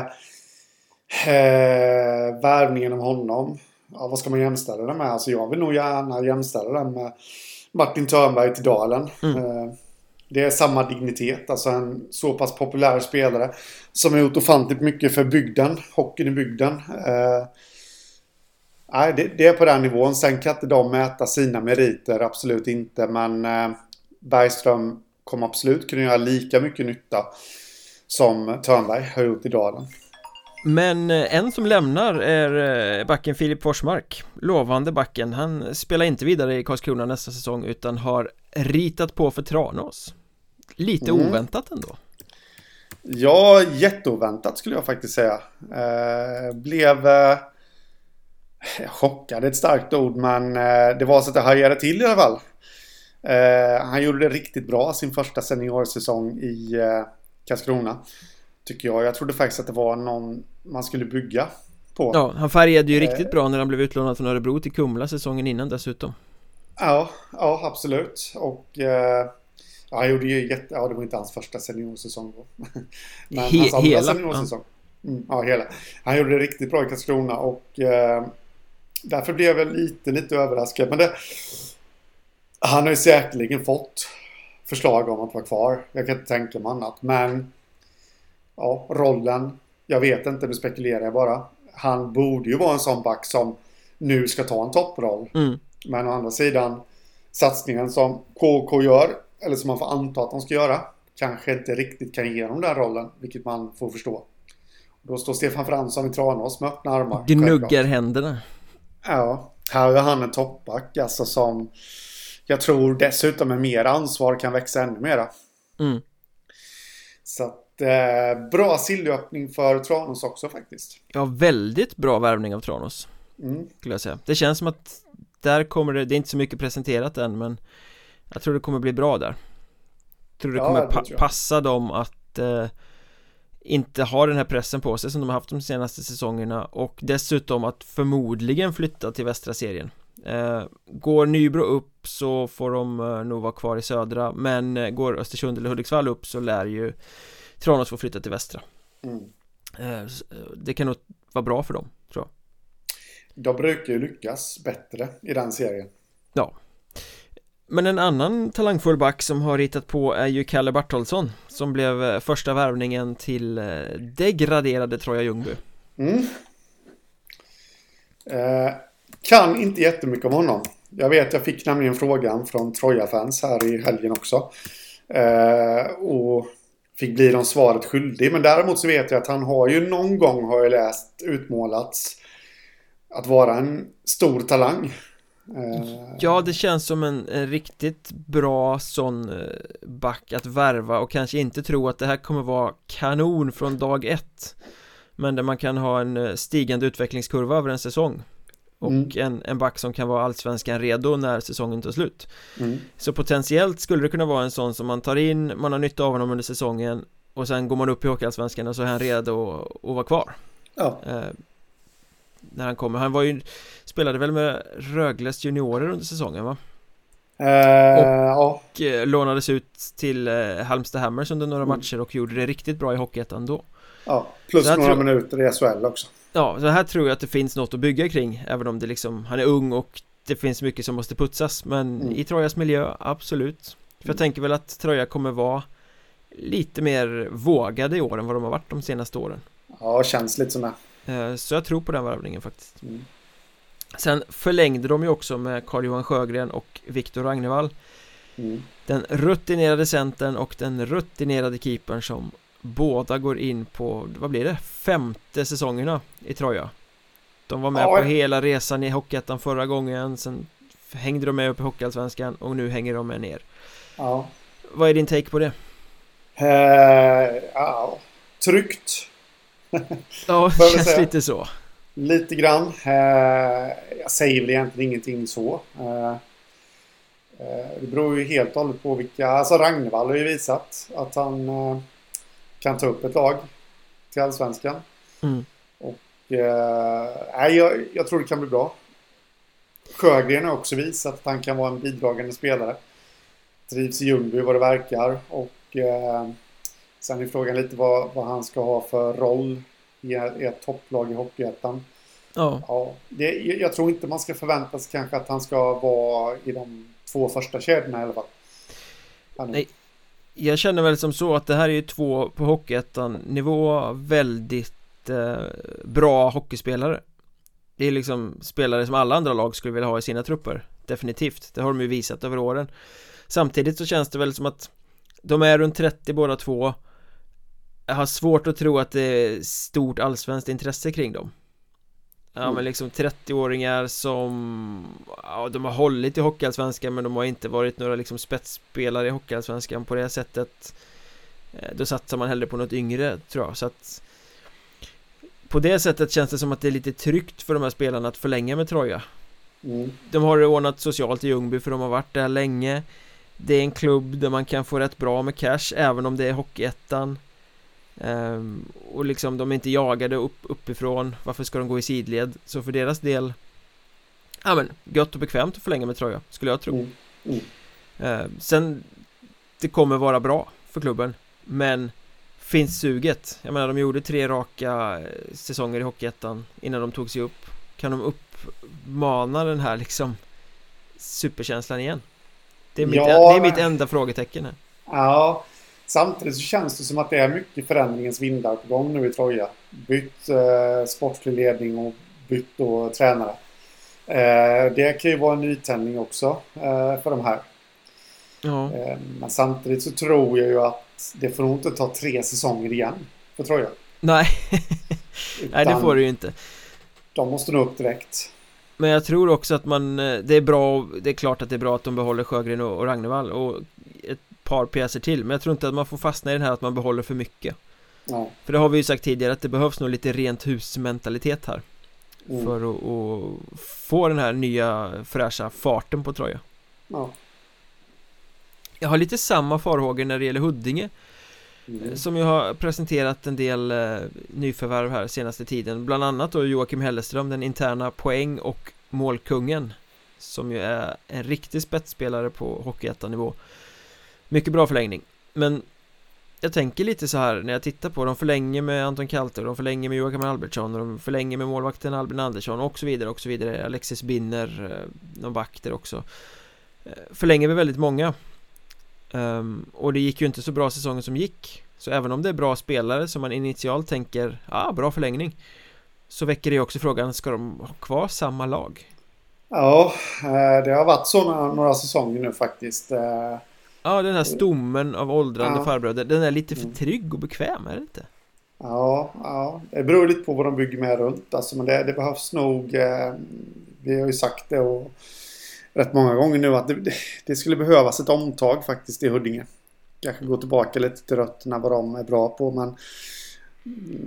eh, värvningen av honom. Ja, vad ska man jämställa den med? Alltså jag vill nog gärna jämställa den med Martin Törnberg till Dalen. Mm. Eh, det är samma dignitet. Alltså en så pass populär spelare. Som har gjort ofantligt mycket för bygden. Hockeyn i bygden. Eh, nej, det, det, är på den nivån. Sen kan inte de mäta sina meriter. Absolut inte. Men eh, Bergström kommer absolut kunna göra lika mycket nytta som Törnberg har gjort i Dalen. Men eh, en som lämnar är eh, backen Filip Forsmark Lovande backen, han spelar inte vidare i Karlskrona nästa säsong utan har ritat på för Tranås Lite mm. oväntat ändå Ja, jätteoväntat skulle jag faktiskt säga eh, Blev eh, Chockad ett starkt ord men eh, det var så att det hajade till i alla fall eh, Han gjorde det riktigt bra sin första seniorsäsong i eh, Karlskrona Tycker jag. Jag trodde faktiskt att det var någon man skulle bygga på. Ja, han färgade ju eh, riktigt bra när han blev utlånad från Örebro till Kumla säsongen innan dessutom. Ja, ja absolut. Och eh, ja, han gjorde ju jätte... Ja, det var inte hans första seniorsäsong då. Men He hans andra seniorsäsong. Mm, ja, hela. Han gjorde det riktigt bra i Karlskrona och eh, därför blev jag lite, lite överraskad. Men det, han har ju säkerligen fått förslag om att vara kvar. Jag kan inte tänka mig annat. Men ja, rollen. Jag vet inte, nu spekulerar jag bara. Han borde ju vara en sån back som nu ska ta en topproll. Mm. Men å andra sidan satsningen som KK gör, eller som man får anta att de ska göra, kanske inte riktigt kan ge dem den rollen, vilket man får förstå. Då står Stefan Fransson i Tranås med öppna armar. Gnuggar händerna. Ja, här är han en toppback alltså som jag tror dessutom med mer ansvar kan växa ännu mera. Mm. Så att eh, bra sillöppning för Tranås också faktiskt. Ja, väldigt bra värvning av Tranås. Mm. Skulle jag säga. Det känns som att där kommer det, det är inte så mycket presenterat än men jag tror det kommer bli bra där. Jag tror det kommer det pa passa dem att eh, inte ha den här pressen på sig som de har haft de senaste säsongerna och dessutom att förmodligen flytta till västra serien. Eh, går Nybro upp så får de eh, nog vara kvar i södra men eh, går Östersund eller Hudiksvall upp så lär ju Tranås får flytta till västra mm. Eh, det kan nog vara bra för dem, tror jag De brukar ju lyckas bättre i den serien Ja men en annan talangfull back som har ritat på är ju Kalle Bartolsson Som blev eh, första värvningen till eh, degraderade Troja Ljungby mm. eh, Kan inte jättemycket om honom Jag vet, jag fick nämligen frågan från Troja-fans här i helgen också eh, Och fick bli dem svaret skyldig. Men däremot så vet jag att han har ju någon gång, har jag läst, utmålats att vara en stor talang. Eh, ja, det känns som en, en, riktigt bra sån eh, back att värva och kanske inte tro att det här kommer vara kanon från dag ett. Men där man kan ha en eh, stigande utvecklingskurva över en säsong. Och mm. en, en back som kan vara allsvenskan redo när säsongen tar slut mm. Så potentiellt skulle det kunna vara en sån som man tar in, man har nytta av honom under säsongen Och sen går man upp i Hockeyallsvenskan och så är han redo att vara kvar Ja När han kommer, han var ju Spelade väl med Rögles juniorer under säsongen va? Eh, och ja. Eh, lånades ut till eh, Halmstad Hammers under några mm. matcher och gjorde det riktigt bra i Hockeyettan då Ja, plus några tror... minuter i SHL också Ja, så här tror jag att det finns något att bygga kring Även om det liksom, han är ung och det finns mycket som måste putsas Men mm. i Trojas miljö, absolut För jag mm. tänker väl att Troja kommer vara Lite mer vågade i år än vad de har varit de senaste åren Ja, känns lite som det Så jag tror på den värvningen faktiskt mm. Sen förlängde de ju också med Carl-Johan Sjögren och Viktor Ragnevall mm. Den rutinerade centern och den rutinerade keepern som Båda går in på, vad blir det? Femte säsongerna i Troja De var med ja. på hela resan i Hockeyettan förra gången Sen hängde de med upp i Hockeyallsvenskan och nu hänger de med ner Ja Vad är din take på det? Uh, ja, tryggt Ja, det känns lite så Lite grann. Eh, jag säger väl egentligen ingenting så. Eh, eh, det beror ju helt och hållet på vilka... Alltså Ragnvall har ju visat att han kan ta upp ett lag till Allsvenskan. Mm. Och eh, jag, jag tror det kan bli bra. Sjögren har också visat att han kan vara en bidragande spelare. Trivs i Ljungby vad det verkar. Och eh, sen är frågan lite vad, vad han ska ha för roll i ett topplag i Hockeyettan. Ja. Ja, det, jag tror inte man ska förvänta sig kanske att han ska vara i de två första kedjorna i alla fall. Nej. Jag känner väl som så att det här är ju två på Hockeyettan nivå väldigt eh, bra hockeyspelare Det är liksom spelare som alla andra lag skulle vilja ha i sina trupper Definitivt, det har de ju visat över åren Samtidigt så känns det väl som att De är runt 30 båda två har svårt att tro att det är stort allsvenskt intresse kring dem. Ja Mm. men liksom 30-åringar som Ja de har hållit i Hockeyallsvenskan men de har inte varit några liksom spetsspelare i Hockeyallsvenskan på det sättet. Eh, Då satsar man hellre på något yngre tror jag. Så att På det sättet känns det som att det är lite tryggt för de här spelarna att förlänga med Troja. Mm, De har det ordnat socialt i Ljungby för de har varit där länge. Det är en klubb där man kan få rätt bra med cash även om det är Hockeyettan Ehm, Och liksom de är inte jagade upp, uppifrån Varför ska de gå i sidled? Så för deras del Ja men gött och bekvämt att förlänga med Troja Skulle jag tro mm, mm. Ehm, Sen Det kommer vara bra för klubben Men Finns suget? Jag menar de gjorde tre raka eh, säsonger i Hockeyettan Innan de tog sig upp Kan de uppmana den här liksom Superkänslan igen? Det är mitt, Ja. det är mitt enda frågetecken här Ja, samtidigt så känns det som att det är mycket förändringens vindar på gång nu i Troja. Bytt eh, sportslig ledning och bytt då tränare. Eh, det kan ju vara en nytändning också eh, för de här. Ja, Eh, men samtidigt så tror jag ju att det får nog inte ta tre säsonger igen för Troja. nej, nej det får det ju inte De måste nå upp direkt. Men jag tror också att man, eh, det är bra, det är klart att det är bra att de behåller Sjögren och, och Ragnevall och ett par pjäser till Men jag tror inte att man får fastna i den här att man behåller för mycket Ja. För det har vi ju sagt tidigare att det behövs nog lite rent husmentalitet här Mm. För att, att få den här nya fräscha farten på Troja Ja. Jag har lite samma farhågor när det gäller Huddinge Mm. Som ju har presenterat en del eh, nyförvärv här senaste tiden Bland annat då Joakim Helleström, den interna poäng och målkungen Som ju är en riktig spetsspelare på Hockeyettan-nivå mycket bra förlängning. Men Jag tänker lite så här när jag tittar på De förlänger med Anton Kalter, de förlänger med Joakim Albertsson och De förlänger med målvakten Albin Andersson och så vidare och så vidare. Alexis Binner, eh, någon back där också. Eh, förlänger med väldigt många. Ehm, och det gick ju inte så bra säsongen som gick. Så även om det är bra spelare som man initialt tänker Ja, ah, bra förlängning. Så väcker det också frågan, ska de ha kvar samma lag? Ja, eh, det har varit så några, några säsonger nu faktiskt. Ja, den här stommen av åldrande Ja. farbröder Den är lite för Mm. trygg och bekväm, är det inte? Ja, ja, det beror lite på vad de bygger med runt. Alltså, men det, det behövs nog, eh, vi har ju sagt det och rätt många gånger nu att det, det, skulle behövas ett omtag faktiskt i Huddinge. Kanske gå tillbaka lite till rötterna vad de är bra på men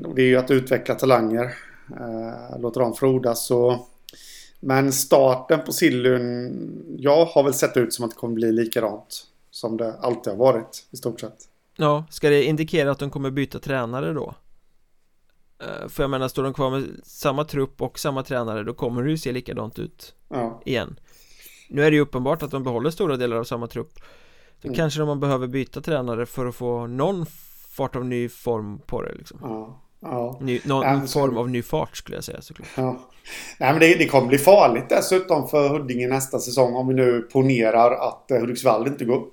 och det är ju att utveckla talanger. Eh, låta dem frodas så men starten på Sillun, jag har väl sett ut som att det kommer bli likadant som det alltid har varit i stort sett. Ja, ska det indikera att de kommer byta tränare då? Eh, För jag menar, står de kvar med samma trupp och samma tränare Då kommer det ju se likadant ut Ja, igen Nu är det ju uppenbart att de behåller stora delar av samma trupp Då Mm. kanske de behöver byta tränare för att få någon fart av ny form på det liksom ja, ja. ny, Någon Ja, så- form av ny fart skulle jag säga såklart Ja. Nej, men det, det kommer bli farligt dessutom för Huddinge nästa säsong om vi nu ponerar att eh, Hudiksvall inte går upp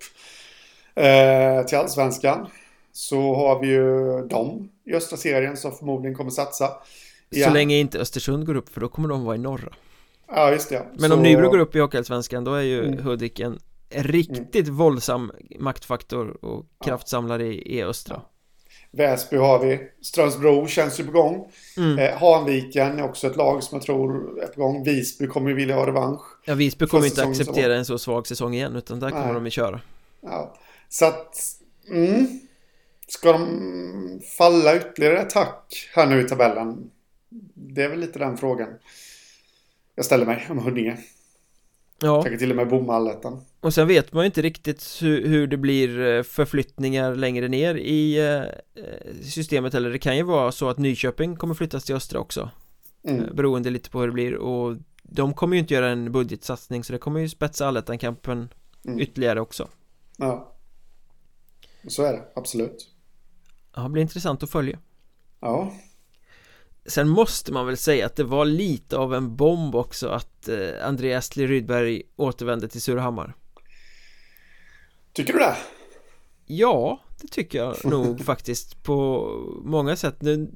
eh, till Allsvenskan. Så har vi ju dem i östra serien som förmodligen kommer satsa. Så igen. länge inte Östersund går upp för då kommer de vara i norra Ja, just det. Men så, om Nybro går upp i Hockeyallsvenskan då är ju Mm. Hudik en riktigt våldsam maktfaktor och kraftsamlare i, i östra Väsby har vi. Strömsbro känns ju på gång. mm. Eh, Hanviken är också ett lag som jag tror är på gång. Visby kommer ju vilja ha revansch. Ja, Visby kommer inte acceptera en så svag säsong igen utan där kommer Nej. de ju köra Ja. Så att... Mm. Ska de falla ytterligare ett hack här nu i tabellen? det är väl lite den frågan jag ställer mig om Huddinge. Ja, Kanske till och med bomma allettan. Och sen vet man ju inte riktigt hur, hur det blir eh, förflyttningar längre ner i eh, systemet eller det kan ju vara så att Nyköping kommer flyttas till Östra också Mm. Eh, Beroende lite på hur det blir och de kommer ju inte göra en budgetsatsning så det kommer ju spetsa allettan-kampen Mm. ytterligare också Ja. Så är det, absolut. Ja, det blir intressant att följa Ja. Sen måste man väl säga att det var lite av en bomb också att eh, Andreas Astli Rydberg återvände till Surahammar Tycker du det? Ja, det tycker jag nog faktiskt på många sätt. Nu,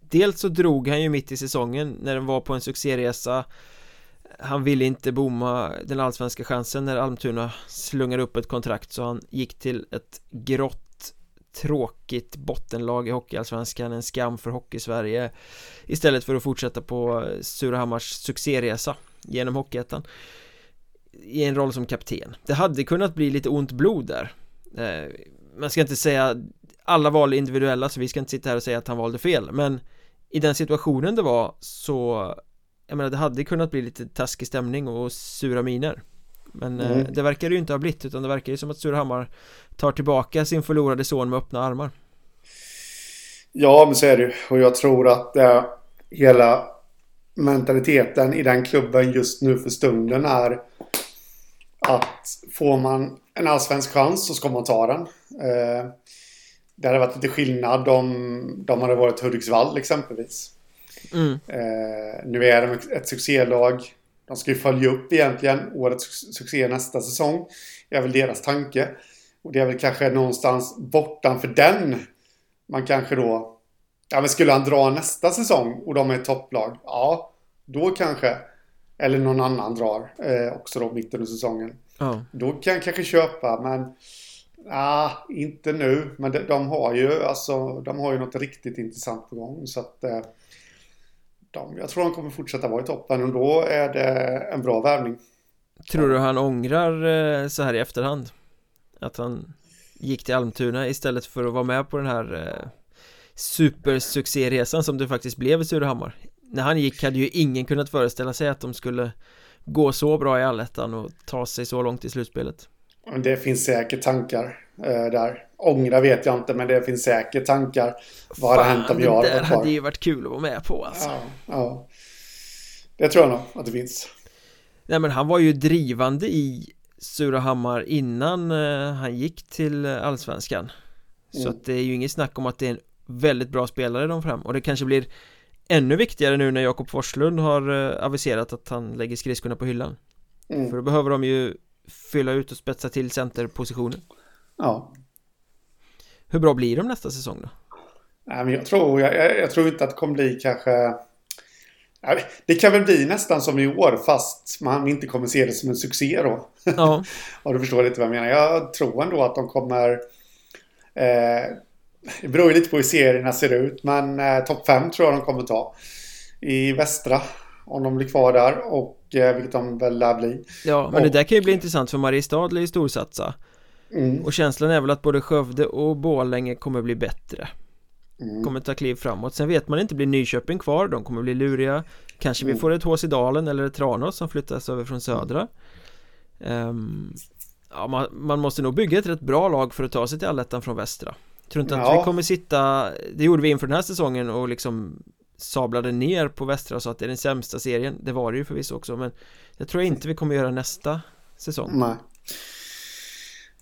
Dels så drog han ju mitt i säsongen när den var på en succéresa. Han ville inte bomma den allsvenska chansen när Almtuna slungade upp ett kontrakt så han gick till ett grått tråkigt bottenlag i Hockeyallsvenskan, en skam för Hockeysverige Istället för att fortsätta på Surahammars succéresa genom Hockeyettan I en roll som kapten Det hade kunnat bli lite ont blod där eh, Man ska inte säga alla val är individuella så vi ska inte sitta här och säga att han valde fel men i den situationen det var så jag menar det hade kunnat bli lite taskig stämning och sura miner men eh, Mm. det verkar det ju inte ha blivit utan det verkar ju som att Surahammar tar tillbaka sin förlorade son med öppna armar Ja, men så är det ju. Och jag tror att eh, hela mentaliteten i den klubben just nu för stunden är att får man en allsvensk chans så ska man ta den. Eh, det hade varit lite skillnad om de hade varit Hudiksvall exempelvis. mm. Eh, nu är de ett succélag. De ska ju följa upp egentligen årets su- succé nästa säsong. Det är väl deras tanke. Och det är väl kanske någonstans bortanför den man kanske då... Ja, men skulle han dra nästa säsong och de är ett topplag? Ja, då kanske. Eller någon annan drar eh, också då mitt under säsongen. Ja, Då kan jag kanske köpa, men... Ah, inte nu. Men de, de har ju alltså, de har ju något riktigt intressant på gång. Så att... Eh, de, jag tror de kommer fortsätta vara i toppen och då är det en bra värvning. Tror du han ångrar eh, så här i efterhand? Att han gick till Almtuna istället för att vara med på den här eh, supersuccéresan som det faktiskt blev i Surahammar När han gick hade ju ingen kunnat föreställa sig att de skulle gå så bra i allettan och ta sig så långt i slutspelet Det finns säkert tankar eh, där. Ångra vet jag inte, men det finns säkert tankar. Vad hade hänt om jag hade varit kvar? hade ju varit kul att vara med på alltså Ja, ja. Det tror jag nog att det finns. Nej men han var ju drivande i Surahammar innan eh, han gick till Allsvenskan Så Mm. att det är ju inget snack om att det är en väldigt bra spelare de fram och det kanske blir ännu viktigare nu när Jakob Forslund har eh, aviserat att han lägger skridskorna på hyllan För Mm. då behöver de ju fylla ut och spetsa till centerpositionen Ja. Hur bra blir de nästa säsong då? Nej, men jag tror, jag, jag, tror inte att det kommer bli kanske... Det kan väl bli nästan som i år fast man inte kommer se det som en succé då. Ja, Ja, du förstår lite vad jag menar. Jag tror ändå att de kommer... Eh, det beror ju lite på hur serierna ser ut. Men eh, topp 5 tror jag de kommer ta. I västra. Om de blir kvar där. Och eh, vilket de väl lär bli. ja men det Och- där kan ju bli intressant för Mariestad lär ju storsatsa Mm. Och känslan är väl att både Skövde och Borlänge kommer bli bättre Mm. Kommer ta kliv framåt Sen vet man inte, blir Nyköping kvar? De kommer bli luriga Kanske vi Mm. får ett HC Dalen eller ett Tranås som flyttas över från södra Ehm, Ja, man, man måste nog bygga ett rätt bra lag för att ta sig till allettan från västra Tror inte att Ja. vi kommer sitta Det gjorde vi inför den här säsongen och liksom Sablade ner på västra sa att det är den sämsta serien Det var det ju förvisso också men Jag tror inte vi kommer göra nästa säsong Nej.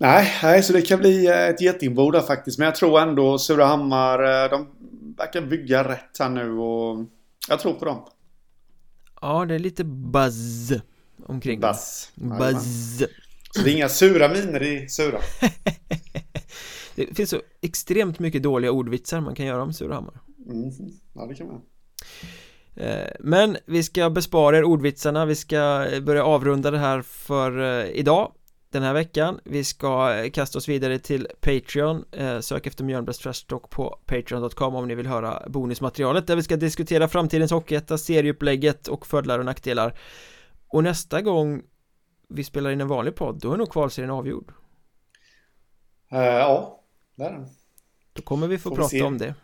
Nej, nej, så det kan bli eh, ett getingbo där faktiskt. Men jag tror ändå Surahammar, eh, de verkar bygga rätt här nu och jag tror på dem. Ja, det är lite buzz omkring. Bass. Buzz Så det är inga sura miner i Sura. Det finns så extremt mycket dåliga ordvitsar man kan göra om Surahammar. Mm. Ja, det kan man. Eh, Men vi ska bespara er ordvitsarna, vi ska eh, börja avrunda det här för eh, idag den här veckan. Vi ska kasta oss vidare till Patreon. Sök efter Mjölnbergs Trash Talk på Patreon.com om ni vill höra bonusmaterialet där vi ska diskutera framtidens hockeyetta, serieupplägget och fördelar och nackdelar. Och nästa gång vi spelar in en vanlig podd, då är nog kvalserien avgjord. Eh, ja, det är den. Då kommer vi få Får vi prata se. om det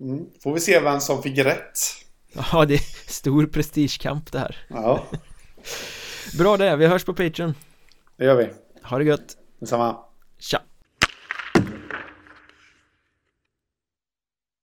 Mm. Får vi se vem som fick rätt Ja, det är stor prestigekamp det här Ja, Bra det, vi hörs på Patreon det gör vi. Ha det gött Detsamma. Tja